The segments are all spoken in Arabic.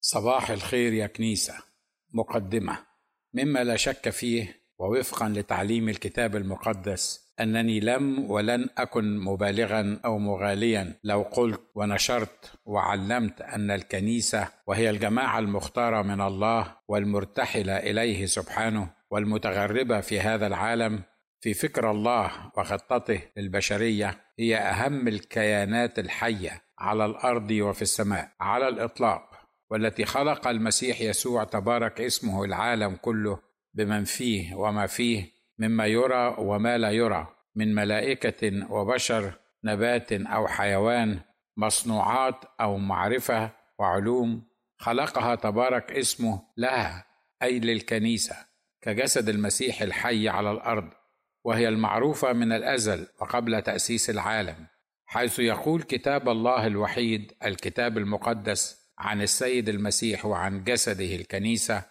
صباح الخير يا كنيسة. مقدمة. مما لا شك فيه ووفقا لتعليم الكتاب المقدس أنني لم ولن أكن مبالغا أو مغاليا لو قلت ونشرت وعلمت أن الكنيسة وهي الجماعة المختارة من الله والمرتحلة إليه سبحانه والمتغربة في هذا العالم في فكر الله وخطته للبشرية هي أهم الكيانات الحية على الأرض وفي السماء على الإطلاق. والتي خلق المسيح يسوع تبارك اسمه العالم كله بمن فيه وما فيه مما يرى وما لا يرى من ملائكة وبشر نبات أو حيوان مصنوعات أو معرفة وعلوم خلقها تبارك اسمه لها أي للكنيسة كجسد المسيح الحي على الأرض وهي المعروفة من الأزل وقبل تأسيس العالم حيث يقول كتاب الله الوحيد الكتاب المقدس عن السيد المسيح وعن جسده الكنيسة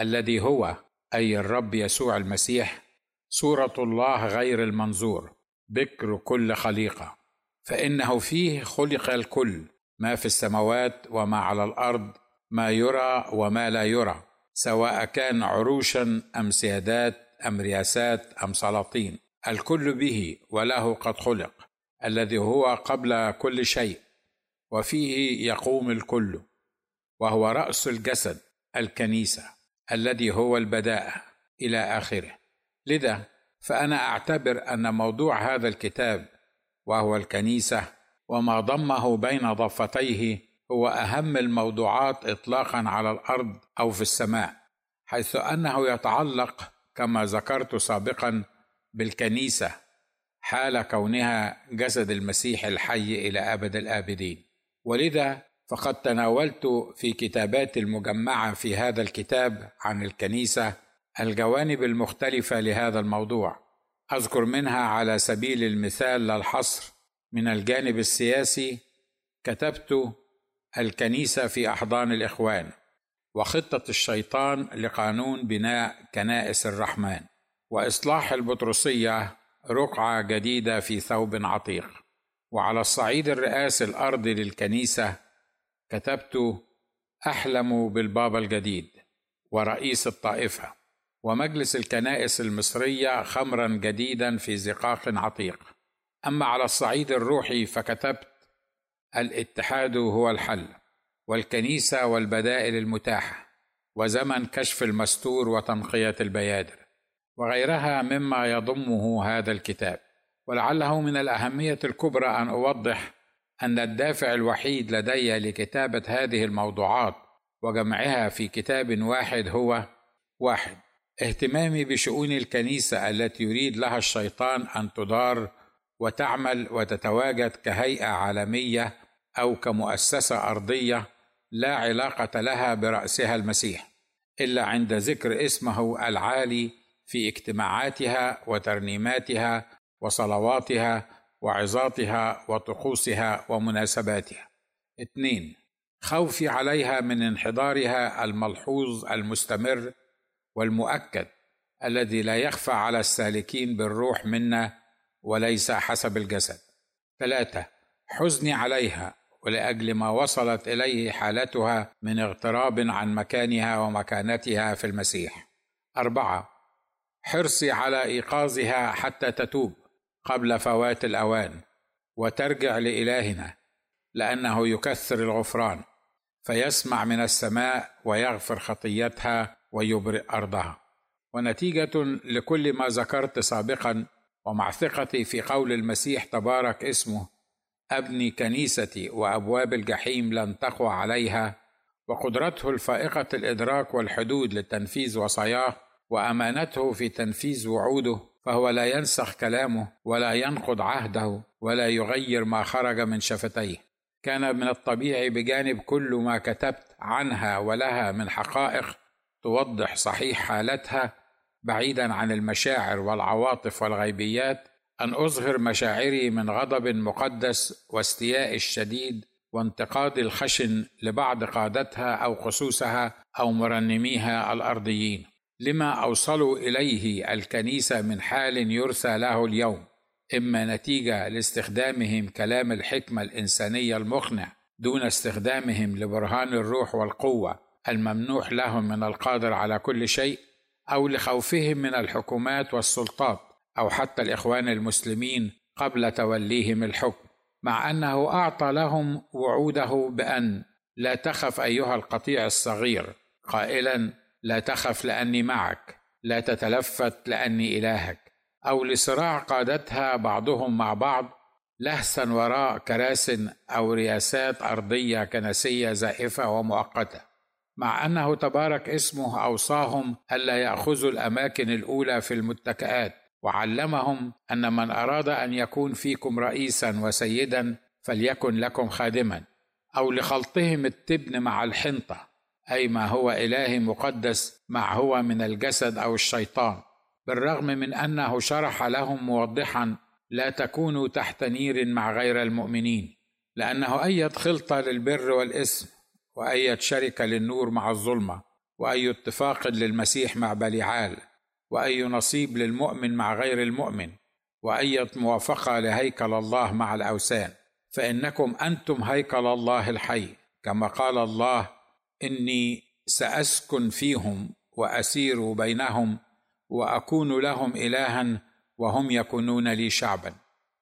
الذي هو أي الرب يسوع المسيح صورة الله غير المنظور بكر كل خليقة. فإنه فيه خلق الكل ما في السماوات وما على الأرض ما يرى وما لا يرى سواء كان عروشا أم سيادات أم رياسات أم سلاطين. الكل به وله قد خلق الذي هو قبل كل شيء وفيه يقوم الكل. وهو رأس الجسد الكنيسة الذي هو البداءه إلى آخره. لذا فأنا أعتبر أن موضوع هذا الكتاب وهو الكنيسة وما ضمه بين ضفتيه هو أهم الموضوعات اطلاقا على الأرض أو في السماء حيث أنه يتعلق كما ذكرت سابقا بالكنيسة حال كونها جسد المسيح الحي إلى أبد الآبدين. ولذا فقد تناولت في كتابات المجمعة في هذا الكتاب عن الكنيسة الجوانب المختلفة لهذا الموضوع. أذكر منها على سبيل المثال لا الحصر من الجانب السياسي كتبت الكنيسة في أحضان الإخوان وخطة الشيطان لقانون بناء كنائس الرحمن وإصلاح البطرسية رقعة جديدة في ثوب عتيق. وعلى الصعيد الرئاسي الارضي للكنيسة كتبت أحلم بالبابا الجديد ورئيس الطائفة ومجلس الكنائس المصرية خمرا جديدا في زقاق عتيق. أما على الصعيد الروحي فكتبت الاتحاد هو الحل والكنيسة والبدائل المتاحة وزمن كشف المستور وتنقية البيادر وغيرها مما يضمه هذا الكتاب. ولعله من الأهمية الكبرى أن أوضح أن الدافع الوحيد لدي لكتابة هذه الموضوعات وجمعها في كتاب واحد هو واحد. اهتمامي بشؤون الكنيسة التي يريد لها الشيطان أن تدار وتعمل وتتواجد كهيئة عالمية أو كمؤسسة أرضية لا علاقة لها برأسها المسيح إلا عند ذكر اسمه العالي في اجتماعاتها وترنيماتها وصلواتها وعظاتها وطقوسها ومناسباتها. اثنين خوفي عليها من انحدارها الملحوظ المستمر والمؤكد الذي لا يخفى على السالكين بالروح منا وليس حسب الجسد. ثلاثة حزني عليها ولأجل ما وصلت إليه حالتها من اغتراب عن مكانها ومكانتها في المسيح. أربعة حرصي على إيقاظها حتى تتوب قبل فوات الأوان وترجع لإلهنا لأنه يكثر الغفران فيسمع من السماء ويغفر خطيتها ويبرئ أرضها. ونتيجة لكل ما ذكرت سابقا ومع ثقتي في قول المسيح تبارك اسمه أبني كنيستي وأبواب الجحيم لن تقوى عليها وقدرته الفائقة الإدراك والحدود لتنفيذ وصاياه وأمانته في تنفيذ وعوده فهو لا ينسخ كلامه ولا ينقض عهده ولا يغير ما خرج من شفتيه. كان من الطبيعي بجانب كل ما كتبت عنها ولها من حقائق توضح صحيح حالتها بعيدا عن المشاعر والعواطف والغيبيات أن أظهر مشاعري من غضب مقدس واستياء الشديد وانتقاد الخشن لبعض قادتها أو خصوصها أو مرنميها الأرضيين. لما اوصلوا إليه الكنيسة من حال يرثى له اليوم إما نتيجة لاستخدامهم كلام الحكمة الإنسانية المقنع دون استخدامهم لبرهان الروح والقوة الممنوح لهم من القادر على كل شيء أو لخوفهم من الحكومات والسلطات أو حتى الإخوان المسلمين قبل توليهم الحكم. مع أنه أعطى لهم وعوده بأن لا تخف أيها القطيع الصغير قائلا لا تخف لأني معك لا تتلفت لأني إلهك أو لصراع قادتها بعضهم مع بعض لهسا وراء كراس أو رياسات أرضية كنسية زائفة ومؤقتة. مع أنه تبارك اسمه أوصاهم ألا يأخذوا الأماكن الأولى في المتكئات وعلمهم أن من أراد أن يكون فيكم رئيسا وسيدا فليكن لكم خادما أو لخلطهم التبن مع الحنطة. أي ما هو إله مقدس مع هو من الجسد أو الشيطان. بالرغم من أنه شرح لهم موضحا لا تكونوا تحت نير مع غير المؤمنين لأنه اية خلطة للبر والاثم واية شركة للنور مع الظلمة وأي اتفاق للمسيح مع بليعال وأي نصيب للمؤمن مع غير المؤمن واية موافقة لهيكل الله مع الأوثان. فإنكم أنتم هيكل الله الحي كما قال الله إني سأسكن فيهم وأسير بينهم وأكون لهم إلها وهم يكونون لي شعبا.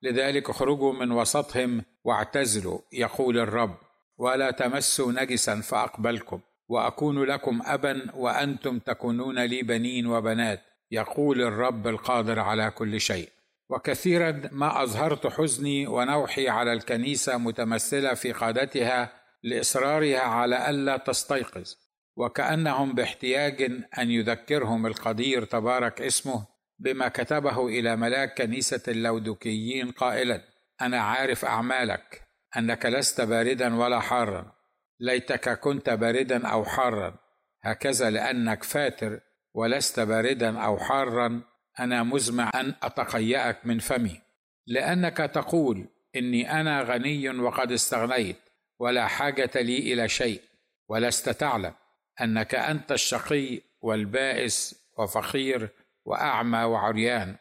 لذلك اخرجوا من وسطهم واعتزلوا يقول الرب ولا تمسوا نجسا فأقبلكم وأكون لكم ابا وأنتم تكونون لي بنين وبنات يقول الرب القادر على كل شيء. وكثيرا ما أظهرت حزني ونوحي على الكنيسة متمثلة في قادتها لإصرارها على ألا تستيقظ وكأنهم باحتياج أن يذكرهم القدير تبارك اسمه بما كتبه إلى ملاك كنيسة اللودكيين قائلا أنا عارف أعمالك أنك لست باردا ولا حارا ليتك كنت باردا أو حارا هكذا لأنك فاتر ولست باردا أو حارا أنا مزمع أن أتقيأك من فمي لأنك تقول إني أنا غني وقد استغنيت ولا حاجة لي إلى شيء ولست تعلم أنك أنت الشقي والبائس وفقير وأعمى وعريان.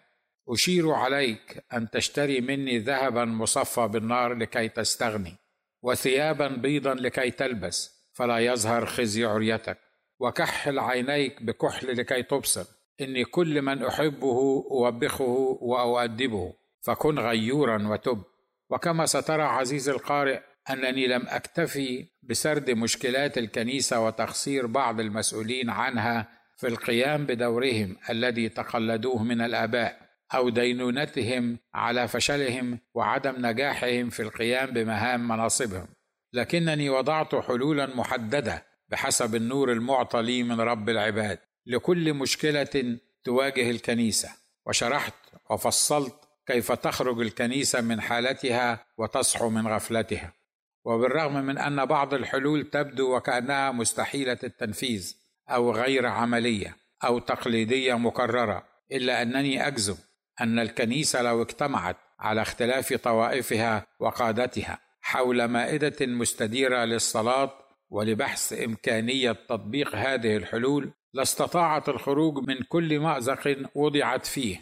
أشير عليك أن تشتري مني ذهبا مصفى بالنار لكي تستغني وثيابا بيضا لكي تلبس فلا يظهر خزي عريتك. وكحل عينيك بكحل لكي تبصر. إني كل من أحبه أوبخه وأؤدبه فكن غيورا وتب. وكما سترى عزيز القارئ أنني لم أكتفي بسرد مشكلات الكنيسة وتقصير بعض المسؤولين عنها في القيام بدورهم الذي تقلدوه من الآباء أو دينونتهم على فشلهم وعدم نجاحهم في القيام بمهام مناصبهم. لكنني وضعت حلولا محددة بحسب النور المعطى لي من رب العباد لكل مشكلة تواجه الكنيسة وشرحت وفصلت كيف تخرج الكنيسة من حالتها وتصحو من غفلتها. وبالرغم من أن بعض الحلول تبدو وكأنها مستحيلة التنفيذ أو غير عملية أو تقليدية مكررة إلا أنني أجزم أن الكنيسة لو اجتمعت على اختلاف طوائفها وقادتها حول مائدة مستديرة للصلاة ولبحث إمكانية تطبيق هذه الحلول لاستطاعت الخروج من كل مأزق وضعت فيه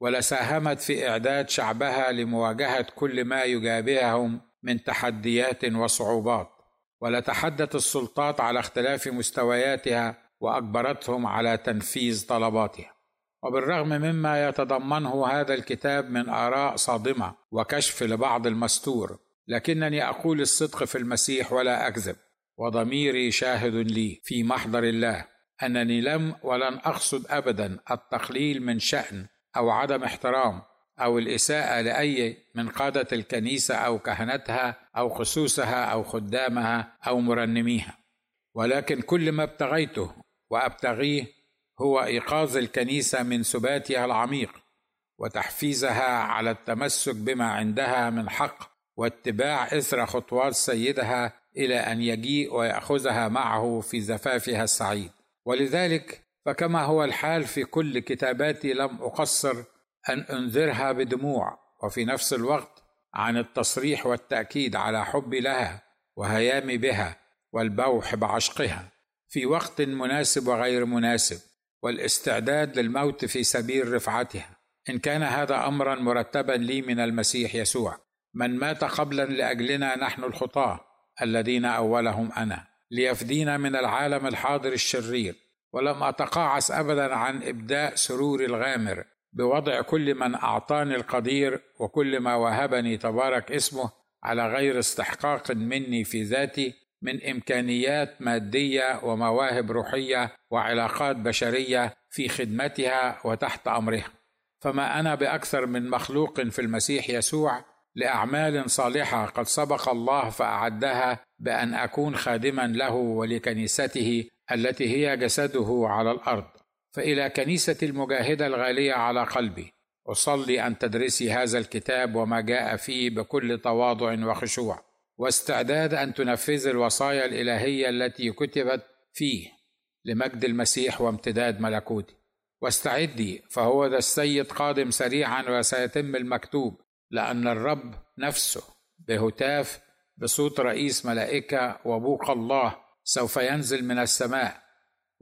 ولساهمت في إعداد شعبها لمواجهة كل ما يجابههم من تحديات وصعوبات ولتحدت السلطات على اختلاف مستوياتها وأجبرتهم على تنفيذ طلباتها. وبالرغم مما يتضمنه هذا الكتاب من آراء صادمة وكشف لبعض المستور لكنني أقول الصدق في المسيح ولا أكذب وضميري شاهد لي في محضر الله أنني لم ولن أقصد ابدا التقليل من شأن أو عدم احترام أو الإساءة لأي من قاده الكنيسة أو كهنتها أو خصوصها أو خدامها أو مرنميها. ولكن كل ما ابتغيته وأبتغيه هو إيقاظ الكنيسة من سباتها العميق وتحفيزها على التمسك بما عندها من حق واتباع إثر خطوات سيدها إلى أن يجيء ويأخذها معه في زفافها السعيد. ولذلك فكما هو الحال في كل كتاباتي لم أقصر أن أنذرها بدموع وفي نفس الوقت عن التصريح والتأكيد على حبي لها وهيامي بها والبوح بعشقها. في وقت مناسب وغير مناسب والاستعداد للموت في سبيل رفعتها. إن كان هذا امرا مرتبا لي من المسيح يسوع. من مات قبلا لأجلنا نحن الخطاة الذين أولهم أنا. ليفدينا من العالم الحاضر الشرير. ولم أتقاعس ابدا عن إبداء سرور الغامر. بوضع كل من أعطاني القدير وكل ما وهبني تبارك اسمه على غير استحقاق مني في ذاتي من إمكانيات مادية ومواهب روحية وعلاقات بشرية في خدمتها وتحت أمرها. فما أنا بأكثر من مخلوق في المسيح يسوع لأعمال صالحة قد سبق الله فأعدها بأن أكون خادما له ولكنيسته التي هي جسده على الأرض. فإلى كنيسة المجاهدة الغالية على قلبي. أصلي أن تدرسي هذا الكتاب وما جاء فيه بكل تواضع وخشوع. واستعداد أن تنفذي الوصايا الإلهية التي كتبت فيه لمجد المسيح وامتداد ملكوته واستعدي فهو ذا السيد قادم سريعا وسيتم المكتوب لأن الرب نفسه بهتاف بصوت رئيس ملائكة وبوق الله سوف ينزل من السماء.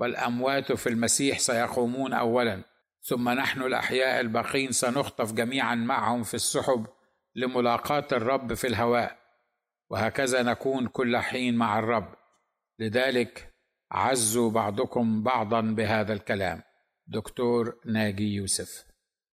والأموات في المسيح سيقومون اولا ثم نحن الأحياء الباقين سنخطف جميعا معهم في السحب لملاقاة الرب في الهواء وهكذا نكون كل حين مع الرب. لذلك عزوا بعضكم بعضا بهذا الكلام. دكتور ناجي يوسف.